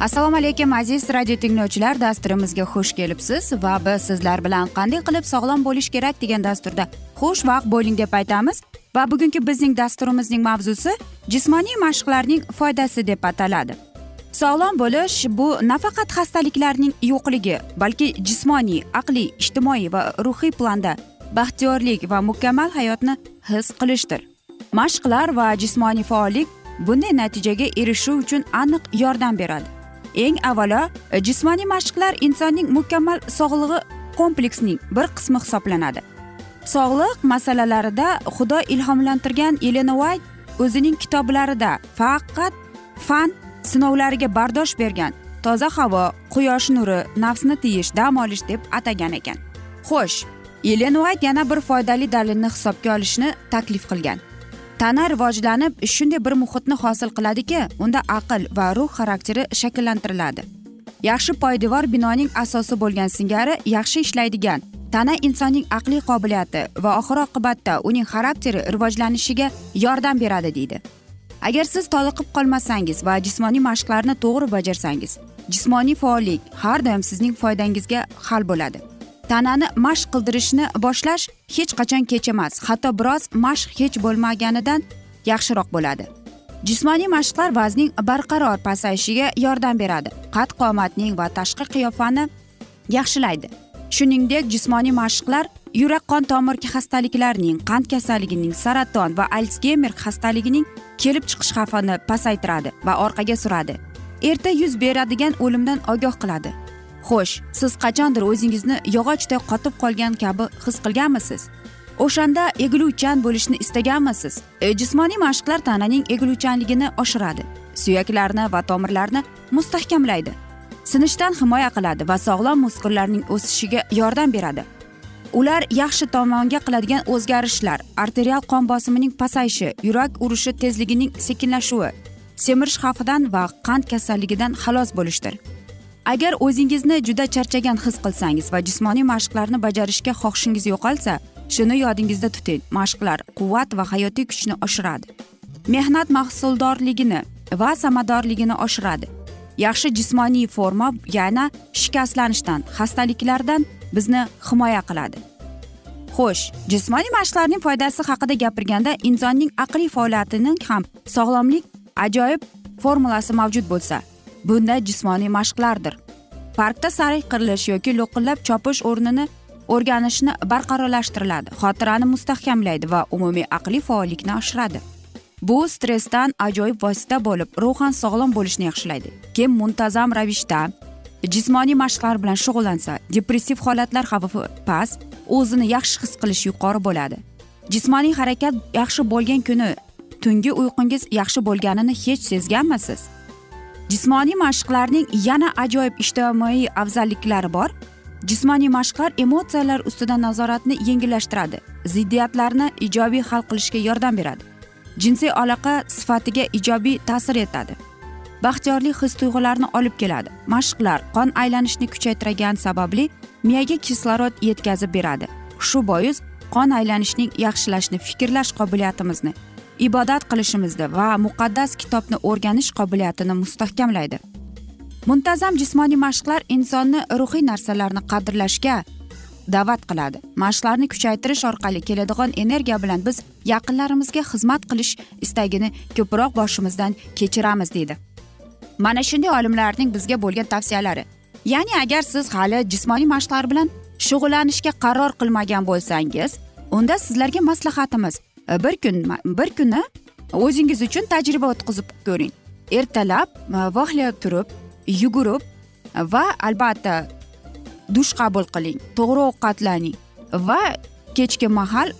assalomu alaykum aziz radio tinglovchilar. Dasturimizga xush kelibsiz va biz sizlar bilan qanday qilib sog'lom bo'lish kerak degan dasturda xushvaqt bo'ling deb aytamiz. Va bugungi bizning dasturimizning mavzusi jismoniy mashqlarning foydasi deb ataladi. Sog'lom bo'lish bu nafaqat xastaliklarning yo'qligi balki jismoniy aqliy ijtimoiy va ruhiy planda baxtiyorlik va mukammal hayotni his qilishdir. Mashqlar va jismoniy faollik bunday natijaga erishish uchun aniq yordam beradi. Eng avvalo e, jismoniy mashqlar insonning mukammal sog'lig'i kompleksining bir qismi hisoblanadi. Sog'liq masalalarida xudo ilhomlantirgan elena uayt o'zining kitoblarida faqat fan sinovlariga bardosh bergan toza havo quyosh nuri nafsni tiyish dam olish deb atagan ekan. Xo'sh elen uayt yana bir foydali dalilni hisobga olishni taklif qilgan. Tana rivojlanib shunday bir muhitni hosil qiladiki unda aql va ruh xarakteri shakllantiriladi. Yaxshi poydevor binoning asosi bo'lgan singari yaxshi ishlaydigan. Tana insonning aqliy qobiliyati va oxir oqibatda uning xarakteri rivojlanishiga yordam beradi deydi. Agar siz toliqib qolmasangiz va jismoniy mashqlarni to'g'ri bajarsangiz jismoniy faollik har doim sizning foydangizga hal bo'ladi. Tanani mashq qildirishni boshlash hech qachon kech emas. Hatto biroz mashq hech bo'lmaganidan yaxshiroq bo'ladi. Jismoniy mashqlar vazning barqaror pasayishiga yordam beradi. Qad qomatning va tashqi qiyofani yaxshilaydi. Shuningdek jismoniy mashqlar yurak qon tomir xastaliklarining qand kasalligining saraton va alsgeymer xastaligining kelib chiqish xavfini pasaytiradi va orqaga suradi. Erta yuz beradigan o'limdan ogoh qiladi. Xo'sh siz qachondir o'zingizni yog'ochday qotib qolgan kabi his qilganmisiz? O'shanda egiluvchan bo'lishni istaganmisiz? E, jismoniy mashqlar tananing egiluvchanligini oshiradi. Suyaklarni va tomirlarni mustahkamlaydi. Sinishdan himoya qiladi va sog'lom muskullarning o'sishiga yordam beradi. Ular yaxshi tomonga qiladigan o'zgarishlar arterial qon bosimining pasayishi yurak urishi tezligining sekinlashuvi semirish xavfidan va qand kasalligidan xalos bo'lishdir. Agar o'zingizni juda charchagan his qilsangiz va jismoniy mashqlarni bajarishga xohishingiz yo'qolsa shuni yodingizda tuting. Mashqlar quvvat va hayotiy kuchni oshiradi. Mehnat mahsuldorligini va samaradorligini oshiradi. Yaxshi jismoniy forma yana shikastlanishdan xastaliklardan bizni himoya qiladi. Xo'sh jismoniy mashqlarning foydasi haqida gapirganda insonning aqliy faoliyatining ham sog'lomlik ajoyib formulasi mavjud bo'lsa bunda jismoniy mashqlardir. Parkda sayr qilish yoki lo'qillab chopish o'rnini o'rganishni barqarorlashtiriladi xotirani mustahkamlaydi va umumiy aqliy faollikni oshiradi. Bu stressdan ajoyib vosita bo'lib ruhan sog'lom bo'lishni yaxshilaydi. Kim muntazam ravishda jismoniy mashqlar bilan shug'ullansa depressiv holatlar xavfi past o'zini yaxshi his qilish yuqori bo'ladi. Jismoniy harakat yaxshi bo'lgan kuni tungi uyqungiz yaxshi bo'lganini hech sezganmisiz? Jismoniy mashqlarning yana ajoyib ijtimoiy afzalliklari bor. Jismoniy mashqlar emotsiyalar ustidan nazoratni yengillashtiradi ziddiyatlarni ijobiy hal qilishga yordam beradi jinsiy aloqa sifatiga ijobiy ta'sir etadi. Baxtiyorlik his tuyg'ularni olib keladi. Mashqlar qon aylanishini kuchaytirgani sababli miyaga kislorod yetkazib beradi. Shu bois qon aylanishning yaxshilashni fikrlash qobiliyatimizni ibodat qilishimizni va muqaddas kitobni o'rganish qobiliyatini mustahkamlaydi. Muntazam jismoniy mashqlar insonni ruhiy narsalarni qadrlashga da'vat qiladi. Mashqlarni kuchaytirish orqali keladigan energiya bilan biz yaqinlarimizga xizmat qilish istagini ko'proq boshimizdan kechiramiz deydi. Mana shunday olimlarning bizga bo'lgan tavsiyalari. Ya'ni agar siz hali jismoniy mashqlar bilan shug'ullanishga qaror qilmagan bo'lsangiz unda sizlarga maslahatimiz bir kun bir kuni o'zingiz uchun tajriba o'tkazib ko'ring. Ertalab e, turib yugurib e, va albatta dush qabul qiling to'g'ri ovqatlaning va kechki mahal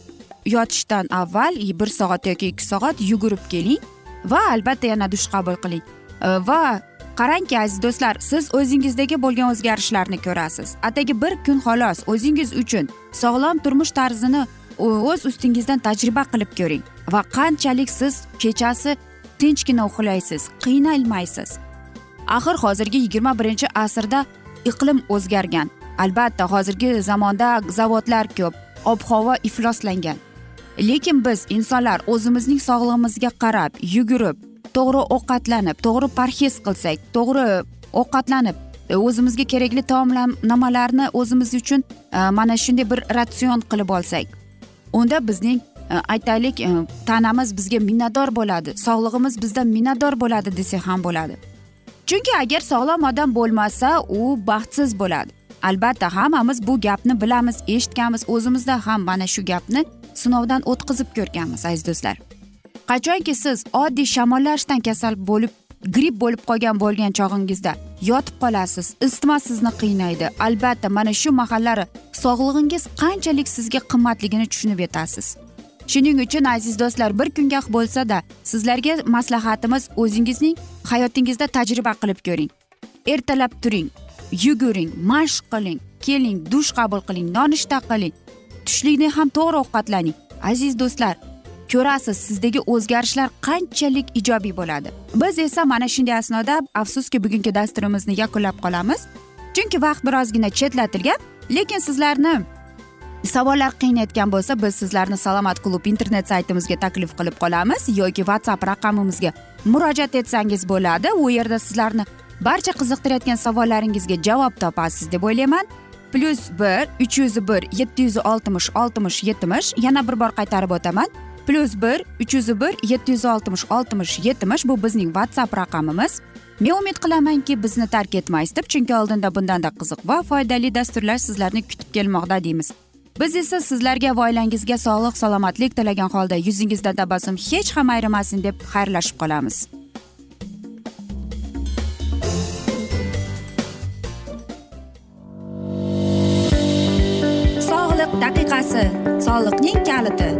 yotishdan avval bir soat yoki ikki soat yugurib keling va albatta yana dush qabul qiling. E, va qarangki aziz do'stlar siz o'zingizdagi bo'lgan o'zgarishlarni ko'rasiz. Atigi bir kun xolos o'zingiz uchun sog'lom turmush tarzini o'z ustingizdan tajriba qilib ko'ring va qanchalik siz kechasi tinchgina uxlaysiz qiynalmaysiz. Axir hozirgi yigirma birinchi asrda iqlim o'zgargan. Albatta hozirgi zamonda zavodlar ko'p ob havo ifloslangan. Lekin biz insonlar o'zimizning sog'lig'imizga qarab yugurib to'g'ri ovqatlanib to'g'ri parhez qilsak to'g'ri ovqatlanib e, o'zimizga kerakli taomlamalarni o'zimiz uchun e, mana shunday bir ratsion qilib olsak unda bizning e, aytaylik e, tanamiz bizga minnatdor bo'ladi sog'lig'imiz bizdan minnatdor bo'ladi desak ham bo'ladi. Chunki agar sog'lom odam bo'lmasa u baxtsiz bo'ladi. Albatta hammamiz bu gapni bilamiz eshitganmiz o'zimizda ham mana shu gapni sinovdan o'tkazib ko'rganmiz aziz do'stlar. Qachonki siz oddiy shamollashdan kasal bo'lib gripp bo'lib qolgan bo'lgan chog'ingizda yotib qolasiz isitma sizni qiynaydi. Albatta mana shu mahallari sog'lig'ingiz qanchalik sizga qimmatligini tushunib yetasiz. Shuning uchun aziz do'stlar bir kunga bo'lsada sizlarga maslahatimiz o'zingizning hayotingizda tajriba qilib ko'ring. Ertalab turing yuguring mashq qiling keling dush qabul qiling nonushta qiling. Tushlikni ham to'g'ri ovqatlaning. Aziz do'stlar ko'rasiz sizdagi o'zgarishlar qanchalik ijobiy bo'ladi? Biz esa mana shunday asnoda afsuski bugungi dasturimizni yakunlab qolamiz. Chunki vaqt birozgina chetlatilgan lekin sizlarni savollar qiynayotgan bo'lsa biz sizlarni salomat klub internet saytimizga taklif qilib qolamiz yoki whatsapp raqamimizga murojaat etsangiz bo'ladi. U yerda sizlarni barcha qiziqtirayotgan savollaringizga javob topasiz deb o'ylayman. Plyus bir uch yuz bir yetti yuz oltmish oltmish yetmish yana bir bor qaytarib o'taman. Plyus bir uch yuz bir yetti yuz oltmish oltmish yetmish bu bizning whatsapp raqamimiz men umid qilamanki bizni tark etmaysiz deb chunki oldinda bundanda qiziq va foydali dasturlar sizlarni kutib kelmoqda deymiz biz esa sizlarga va oilangizga sog'lik salomatlik tilagan holda yuzingizdan tabassum hech ham ayrimasin deb xayrlashib qolamiz sog'liq daqiqasi. Soliqning kaliti.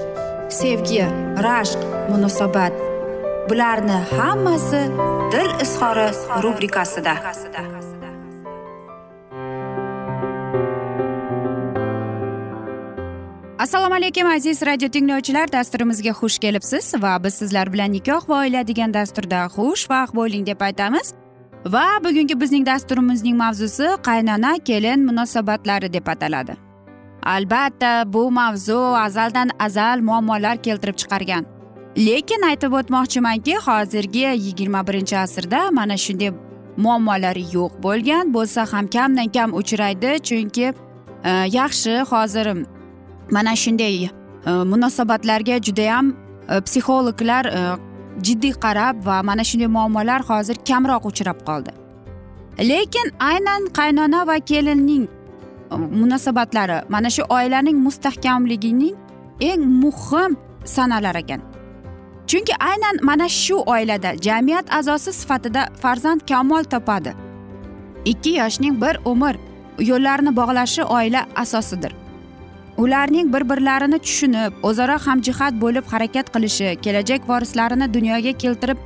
sevgi rashq munosabat. Bularni hammasi dil izhori rubrikasida. Assalomu alaykum aziz radio tinglovchilar. Dasturimizga xush kelibsiz va biz sizlar bilan nikoh va oila degan dasturda xushvaqt bo'ling deb aytamiz. Va bugungi bizning dasturimizning mavzusi qaynona kelin munosabatlari deb ataladi. Albatta bu mavzu azaldan azal muammolar keltirib chiqargan. Lekin aytib o'tmoqchimanki hozirgi yigirma birinchi asrda mana shunday muammolar yo'q bo'lgan bo'lsa ham kamdan kam uchraydi chunki e, yaxshi hozir mana shunday e, munosabatlarga judayam e, psixologlar jiddiy qarab va mana shunday muammolar hozir kamroq uchrab qoldi. Lekin aynan qaynona va kelinning munosabatlari mana shu oilaning mustahkamligining eng muhim sanalar ekan. Chunki aynan mana shu oilada jamiyat a'zosi sifatida farzand kamol topadi. Ikki yoshning bir umr yo'llarini bog'lashi oila asosidir. Ularning bir birlarini tushunib o'zaro hamjihat bo'lib harakat qilishi kelajak vorislarini dunyoga keltirib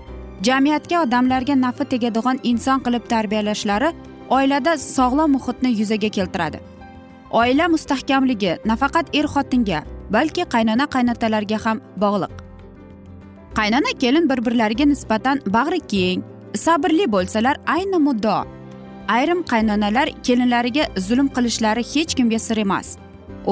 jamiyatga odamlarga nafi tegadigan inson qilib tarbiyalashlari oilada sog'lom muhitni yuzaga keltiradi. Oila mustahkamligi nafaqat er xotinga balki qaynona qaynotalarga ham bog'liq. Qaynona kelin bir birlariga nisbatan bag'ri keng sabrli bo'lsalar ayni muddao ayrim qaynonalar kelinlariga zulm qilishlari hech kimga sir emas.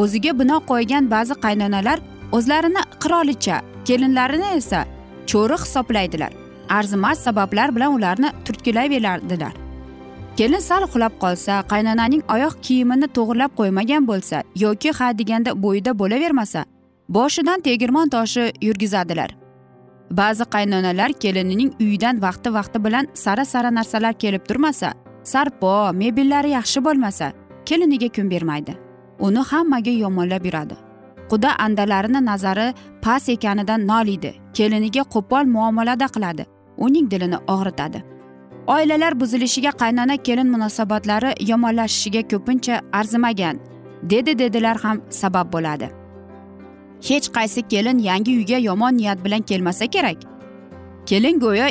O'ziga bino qo'ygan ba'zi qaynonalar o'zlarini qirolicha kelinlarini esa cho'ri hisoblaydilar. Arzimas sabablar bilan ularni turtkilayveradilar kelin sal uxlab qolsa qaynonaning oyoq kiyimini to'g'irlab qo'ymagan bo'lsa yoki ha deganda bo'yida bo'lavermasa boshidan tegirmon toshi yurgizadilar. Ba'zi qaynonalar kelinining uyidan vaqti vaqti bilan sara sara narsalar kelib turmasa sarpo mebellari yaxshi bo'lmasa keliniga kun bermaydi. Uni hammaga yomonlab yuradi. Quda andalarini nazari past ekanidan noliydi keliniga qo'pol muomalada qiladi. Uning dilini og'ritadi. Oilalar buzilishiga qaynona kelin munosabatlari yomonlashishiga ko'pincha arzimagan dedi dedilar ham sabab bo'ladi. Hech qaysi kelin yangi uyga yomon niyat bilan kelmasa kerak. Kelin go'yo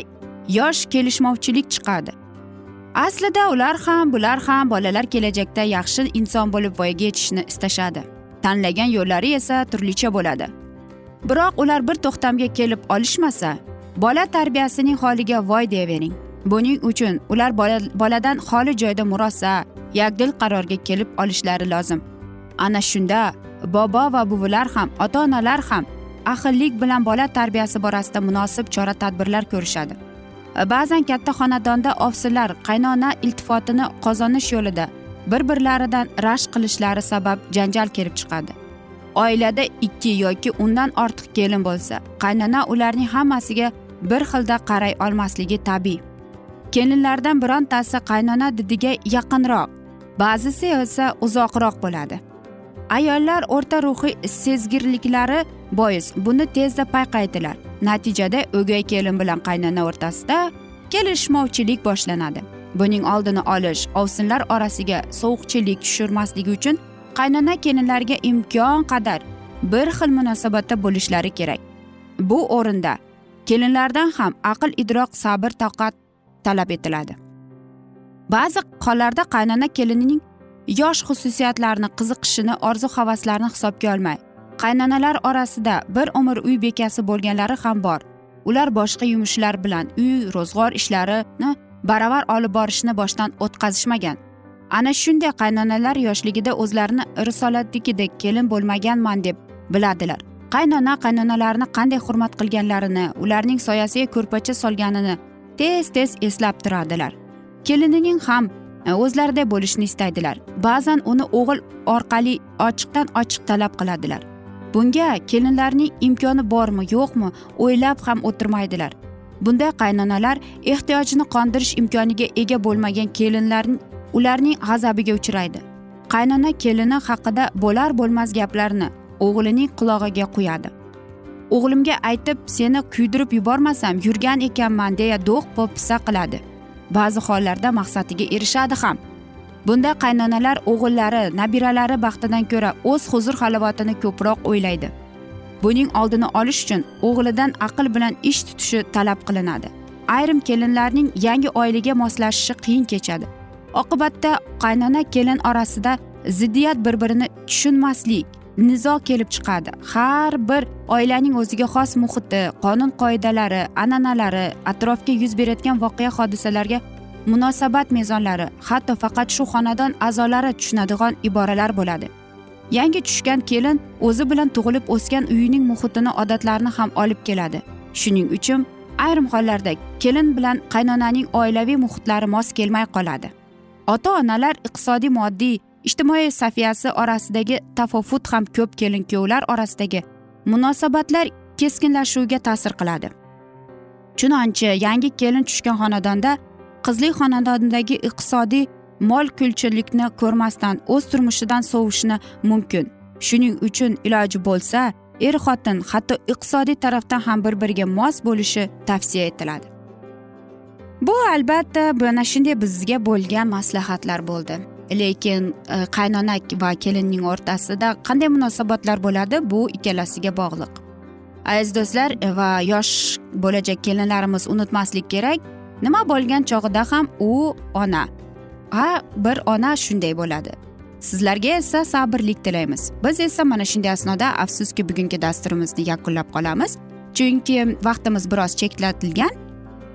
yosh kelishmovchilik chiqadi. Aslida ular ham bular ham bolalar kelajakda yaxshi inson bo'lib voyaga yetishni istashadi. Tanlagan yo'llari esa turlicha bo'ladi. Biroq ular bir to'xtamga kelib olishmasa bola tarbiyasining holiga voy deyavering buning uchun ular boladan xoli joyda murosa yakdil qarorga kelib olishlari lozim. Ana shunda bobo va buvilar ham ota onalar ham ahillik bilan bola tarbiyasi borasida munosib chora tadbirlar ko'rishadi. Ba'zan katta xonadonda ovsinlar qaynona iltifotini qozonish yo'lida bir birlaridan rashk qilishlari sabab janjal kelib chiqadi. Oilada ikki yoki undan ortiq kelin bo'lsa qaynona ularning hammasiga bir xilda qaray olmasligi tabiiy. Kelinlardan birontasi qaynona didiga yaqinroq. Ba'zisi esa uzoqroq bo'ladi. Ayollar o'rta ruhiy sezgirliklari bois buni tezda payqaydilar. Natijada o'gay kelin bilan qaynona o'rtasida kelishmovchilik boshlanadi. Buning oldini olish ovsinlar orasiga sovuqchilik tushirmasligi uchun qaynona kelinlarga imkon qadar bir xil munosabatda bo'lishlari kerak. Bu o'rinda kelinlardan ham aql idroq sabr toqat talab etiladi. Ba'zi hollarda qaynona kelinining yosh xususiyatlarini qiziqishini orzu havaslarini hisobga olmay qaynonalar orasida bir umr uy bekasi bo'lganlari ham bor. Ular boshqa yumushlar bilan uy ro'zg'or ishlarini baravar olib borishni boshdan o'tkazishmagan. Ana shunday qaynonalar yoshligida o'zlarini risolatnikidek kelin bo'lmaganman deb biladilar. Qaynona qaynonalarini qanday hurmat qilganlarini ularning soyasiga ko'rpacha solganini tez tez eslab turadilar. Kelinining ham e, o'zlarida o'zlariday bo'lishni istaydilar. Ba'zan uni o'g'il orqali ochiqdan ochiq talab qiladilar. Bunga kelinlarning imkoni bormi yo'qmi o'ylab ham o'tirmaydilar. Bunday qaynonalar ehtiyojini qondirish imkoniga ega bo'lmagan kelinlarni ularning g'azabiga uchraydi. Qaynona kelini haqida bo'lar bo'lmas gaplarni o'g'lining qulog'iga quyadi. O'g'limga aytib seni kuydirib yubormasam yurgan ekanman deya do'q po'pisa qiladi. Ba'zi hollarda maqsadiga erishadi ham. Bunda qaynonalar o'g'illari nabiralari baxtidan ko'ra o'z huzur halovatini ko'proq o'ylaydi. Buning oldini olish uchun o'g'lidan aql bilan ish tutishi talab qilinadi. Ayrim kelinlarning yangi oilaga moslashishi qiyin kechadi. Oqibatda qaynona kelin orasida ziddiyat bir birini tushunmaslik nizo kelib chiqadi. Har bir oilaning o'ziga xos muhiti qonun qoidalari an'analari atrofga yuz berayotgan voqea hodisalarga munosabat mezonlari hatto faqat shu xonadon a'zolari tushunadigan iboralar bo'ladi. Yangi tushgan kelin o'zi bilan tug'ilib o'sgan uyining muhitini odatlarini ham olib keladi. Shuning uchun ayrim hollarda kelin bilan qaynonaning oilaviy muhitlari mos kelmay qoladi. Ota onalar iqtisodiy moddiy ijtimoiy safiyasi orasidagi tafovut ham ko'p kelin kuyovlar orasidagi munosabatlar keskinlashuviga ta'sir qiladi. Chunonchi yangi kelin tushgan xonadonda qizli xonadondagi iqtisodiy mol kulchilikni ko'rmasdan o'z turmushidan sovishni mumkin. Shuning uchun iloji bo'lsa er xotin hatto iqtisodiy tarafdan ham bir biriga mos bo'lishi tavsiya etiladi. Bu albatta mana shunday bizga bo'lgan maslahatlar bo'ldi. Lekin e, qaynona va kelinning o'rtasida qanday munosabatlar bo'ladi? Bu ikkalasiga bog'liq. Aziz do'stlar e, va yosh bo'lajak kelinlarimiz unutmaslik kerak. Nima bo'lgan chog'ida ham u ona. Ha bir ona shunday bo'ladi. Sizlarga esa sabrlik tilaymiz. Biz esa mana shunday asnoda afsuski bugungi dasturimizni yakunlab qolamiz. Chunki vaqtimiz biroz cheklatilgan.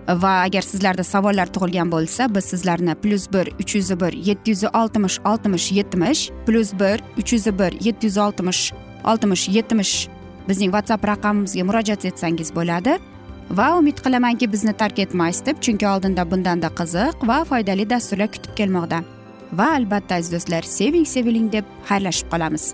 Va agar sizlarda savollar tug'ilgan bo'lsa biz sizlarni plyus bir uch yuz bir yetti yuz oltmish oltmish yetmish plyus bir uch yuz bir yetti yuz oltmish oltmish yetmish bizning whatsapp raqamimizga murojaat etsangiz bo'ladi. Va umid qilamanki bizni tark etmaysiz deb chunki oldinda bundanda qiziq va foydali dasturlar kutib kelmoqda. Va albatta aziz do'stlar seving seviling deb xayrlashib qolamiz.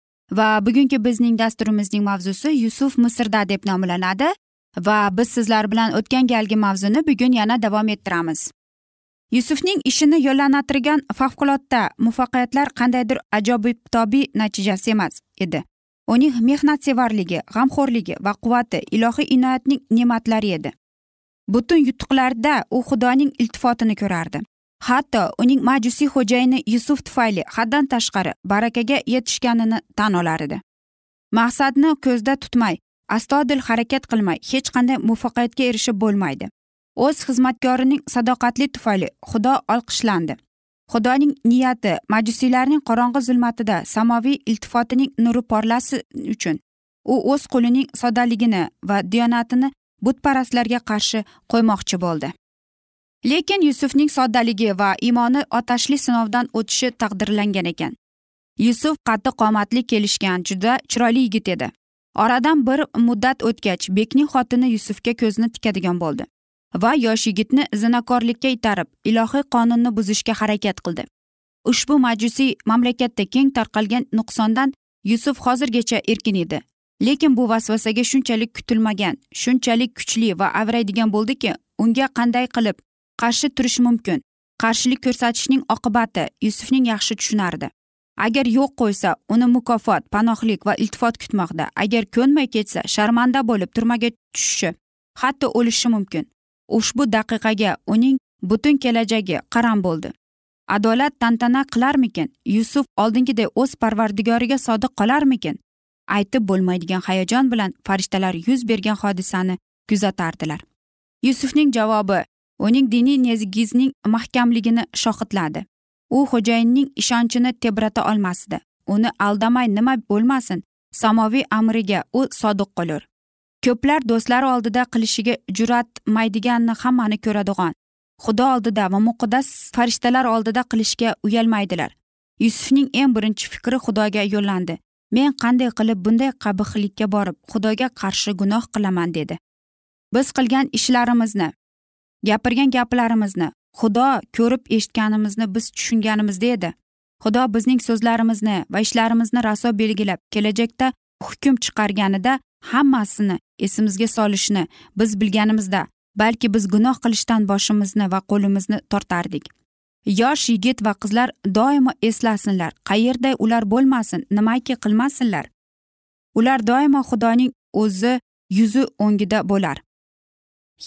Va bugungi bizning dasturimizning mavzusi yusuf misrda deb nomlanadi va biz sizlar bilan o'tgan galgi mavzuni bugun yana davom ettiramiz. Yusufning ishini yo'llantirgan favqulodda muvaffaqiyatlar qandaydir ajobibtobiy natijasi emas edi. Uning mehnatsevarligi g'amxo'rligi va quvvati ilohiy inoyatning ne'matlari edi. Butun yutuqlarda u xudoning iltifotini ko'rardi. Hatto uning majusiy xo'jayini yusuf tufayli haddan tashqari barakaga yetishganini tan olar edi. Maqsadni ko'zda tutmay astodil harakat qilmay hech qanday muvaffaqiyatga erishib bo'lmaydi. O'z xizmatkorining sadoqatli tufayli xudo olqishlandi. Xudoning niyati majusiylarning qorong'i zulmatida samoviy iltifotining nuri porlasi uchun u o'z qo'lining soddaligini va diyonatini butparastlarga qarshi qo'ymoqchi bo'ldi. Lekin yusufning soddaligi va iymoni otashli sinovdan o'tishi taqdirlangan ekan. Yusuf qattiq qomatli kelishgan juda chiroyli yigit edi. Oradan bir muddat o'tgach bekning xotini yusufga ko'zini tikadigan bo'ldi va yosh yigitni zinakorlikka itarib ilohiy qonunni buzishga harakat qildi. Ushbu majusiy mamlakatda keng tarqalgan nuqsondan yusuf hozirgacha erkin edi. Lekin bu vasvasaga shunchalik kutilmagan shunchalik kuchli va avraydigan bo'ldiki unga qanday qilib qarshi turish mumkin. Qarshilik ko'rsatishning oqibati yusufning yaxshi tushunardi. Agar yo'q qo'ysa uni mukofot panohlik va iltifot kutmoqda. Agar ko'nmay ketsa sharmanda bo'lib turmaga tushishi hatto o'lishi mumkin. Ushbu daqiqaga uning butun kelajagi qaram bo'ldi. Adolat tantana qilarmikin? Yusuf oldingiday o'z parvardigoriga sodiq qolarmikin? Aytib bo'lmaydigan hayajon bilan farishtalar yuz bergan hodisani kuzatardilar. Yusufning javobi uning diniy negizning mahkamligini shohidladi. U xo'jayinning ishonchini tebrata olmasdi. Uni aldamay nima bo'lmasin samoviy amriga u sodiq qolur. Ko'plar do'stlari oldida qilishiga jur'atmaydiganni hammani ko'radigan xudo oldida va muqaddas farishtalar oldida qilishga uyalmaydilar. Yusufning eng birinchi fikri xudoga yo'llandi. Men qanday qilib bunday qabihlikka borib xudoga qarshi gunoh qilaman dedi. Biz qilgan ishlarimizni gapirgan gaplarimizni xudo ko'rib eshitganimizni biz tushunganimizda edi xudo bizning so'zlarimizni va ishlarimizni raso belgilab kelajakda hukm chiqarganida hammasini esimizga solishni biz bilganimizda balki biz gunoh qilishdan boshimizni va qo'limizni tortardik. Yosh yigit va qizlar doimo eslasinlar qayerda ular bo'lmasin nimaki qilmasinlar. Ular doimo xudoning o'zi yuzi o'ngida bo'lar.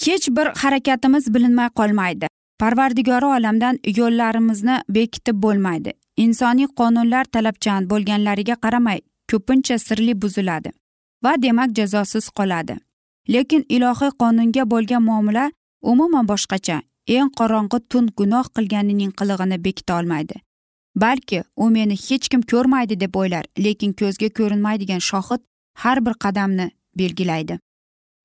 Hech bir harakatimiz bilinmay qolmaydi. Parvardigori olamdan yo'llarimizni bekitib bo'lmaydi. Insoniy qonunlar talabchan bo'lganlariga qaramay ko'pincha sirli buziladi va demak jazosiz qoladi. Lekin ilohiy qonunga bo'lgan muomala umuman boshqacha eng qorong'i tun gunoh qilganining qilig'ini bekita olmaydi. Balki u meni hech kim ko'rmaydi deb o'ylar lekin ko'zga ko'rinmaydigan shohid har bir qadamni belgilaydi.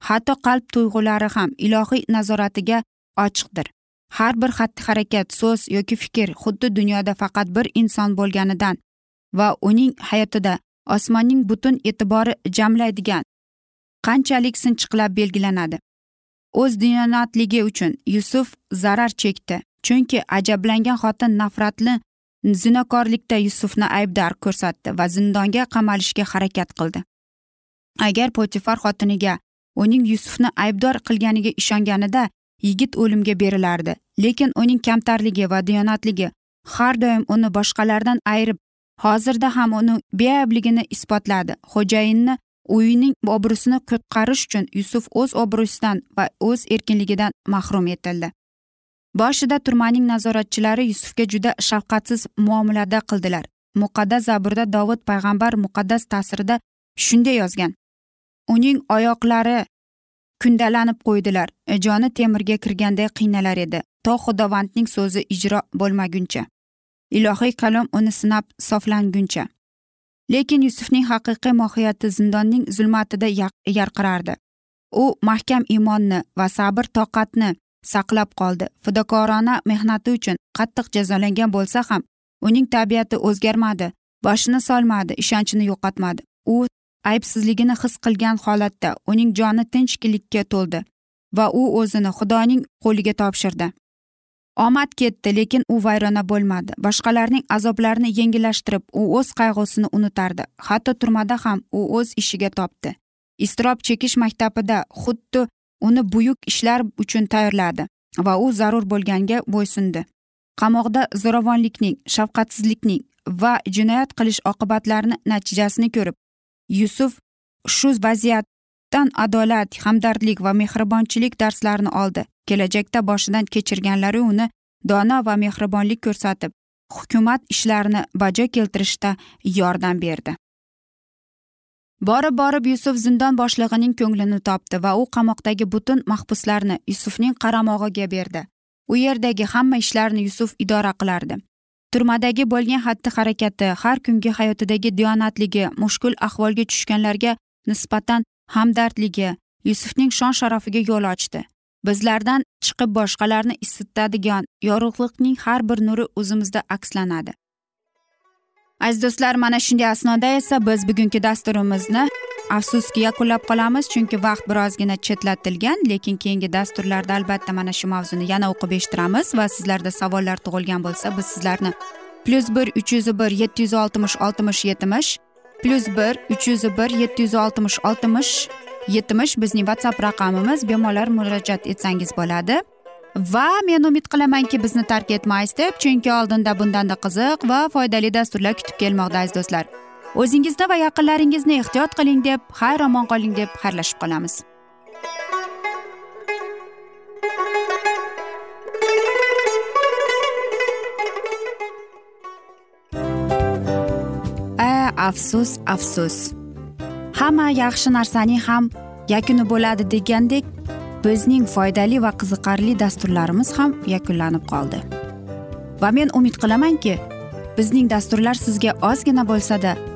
Hatto qalb tuyg'ulari ham ilohiy nazoratiga ochiqdir. Har bir xatti harakat so'z yoki fikr xuddi dunyoda faqat bir inson bo'lganidan va uning hayotida osmonning butun e'tibori jamlaydigan qanchalik sinchiqlab belgilanadi. O'z diyonatligi uchun yusuf zarar chekdi chunki ajablangan xotin nafratli zinokorlikda yusufni aybdor ko'rsatdi va zindonga qamalishga harakat qildi. Agar potifar xotiniga uning yusufni aybdor qilganiga ishonganida yigit o'limga berilardi. Lekin uning kamtarligi va diyonatligi har doim uni boshqalardan ayirib hozirda ham uni beaybligini isbotladi. Xo'jayinni uyining obro'sini qutqarish uchun yusuf o'z obro'sidan va o'z erkinligidan mahrum etildi. Boshida turmaning nazoratchilari yusufga juda shafqatsiz muomalada qildilar. Muqaddas zaburda dovud payg'ambar muqaddas ta'sirida shunday yozgan uning oyoqlari kundalanib qo'ydilar. E, joni temirga kirganday qiynalar edi. To xudovandning so'zi ijro bo'lmaguncha. Ilohiy kalom uni sinab soflanguncha. Lekin yusufning haqiqiy mohiyati zindonning zulmatida yarqirardi. U mahkam iymonni va sabr toqatni saqlab qoldi. Fidokorona mehnati uchun qattiq jazolangan bo'lsa ham uning tabiati o'zgarmadi boshini solmadi ishonchini yo'qotmadi. U aybsizligini his qilgan holatda uning joni tinchlikka to'ldi va u o'zini xudoning qo'liga topshirdi. Omad ketdi lekin u vayrona bo'lmadi. Boshqalarning azoblarini yengillashtirib u o'z qayg'usini unutardi. Hatto turmada ham u o'z ishiga topdi. Iztirob chekish maktabida xuddi uni buyuk ishlar uchun tayyorladi va u zarur bo'lganga bo'ysundi. Qamoqda zo'ravonlikning shafqatsizlikning va jinoyat qilish oqibatlarini natijasini ko'rib yusuf shu vaziyatdan adolat hamdardlik va mehribonchilik darslarini oldi. Kelajakda boshidan kechirganlari uni dono va mehribonlik ko'rsatib hukumat ishlarini bajo keltirishda yordam berdi. Borib borib yusuf zindon boshlig'ining ko'nglini topdi va u qamoqdagi butun mahbuslarni yusufning qaramog'iga berdi. U yerdagi hamma ishlarni yusuf idora qilardi. Turmadagi bo'lgan xatti harakati har kungi hayotidagi diyonatligi mushkul ahvolga tushganlarga nisbatan hamdardligi yusufning shon sharafiga yo'l ochdi. Bizlardan chiqib boshqalarni isitadigan yorug'likning har bir nuri o'zimizda akslanadi. Aziz do'stlar mana shunday asnoda esa biz bugungi dasturimizni afsuski yakunlab qolamiz chunki vaqt birozgina chetlatilgan lekin keyingi dasturlarda albatta mana shu mavzuni yana o'qib eshittiramiz va sizlarda savollar tug'ilgan bo'lsa biz sizlarni plyus bir uch yuz bir yetti yuz oltmish oltmish yetmish plyus bir uch yuz bir yetti yuz oltmish oltmish yetmish bizning whatsapp raqamimiz bemalol murojaat etsangiz bo'ladi. Va men umid qilamanki bizni tark etmaysiz deb chunki oldinda bundanda qiziq va foydali dasturlar kutib kelmoqda aziz do'stlar. O'zingizni va yaqinlaringizni ehtiyot qiling deb xayr omon qoling deb xayrlashib qolamiz. A afsus afsus. Hamma yaxshi narsaning ham yakuni bo'ladi degandek bizning foydali va qiziqarli dasturlarimiz ham yakunlanib qoldi. Va men umid qilamanki bizning dasturlar sizga ozgina bo'lsada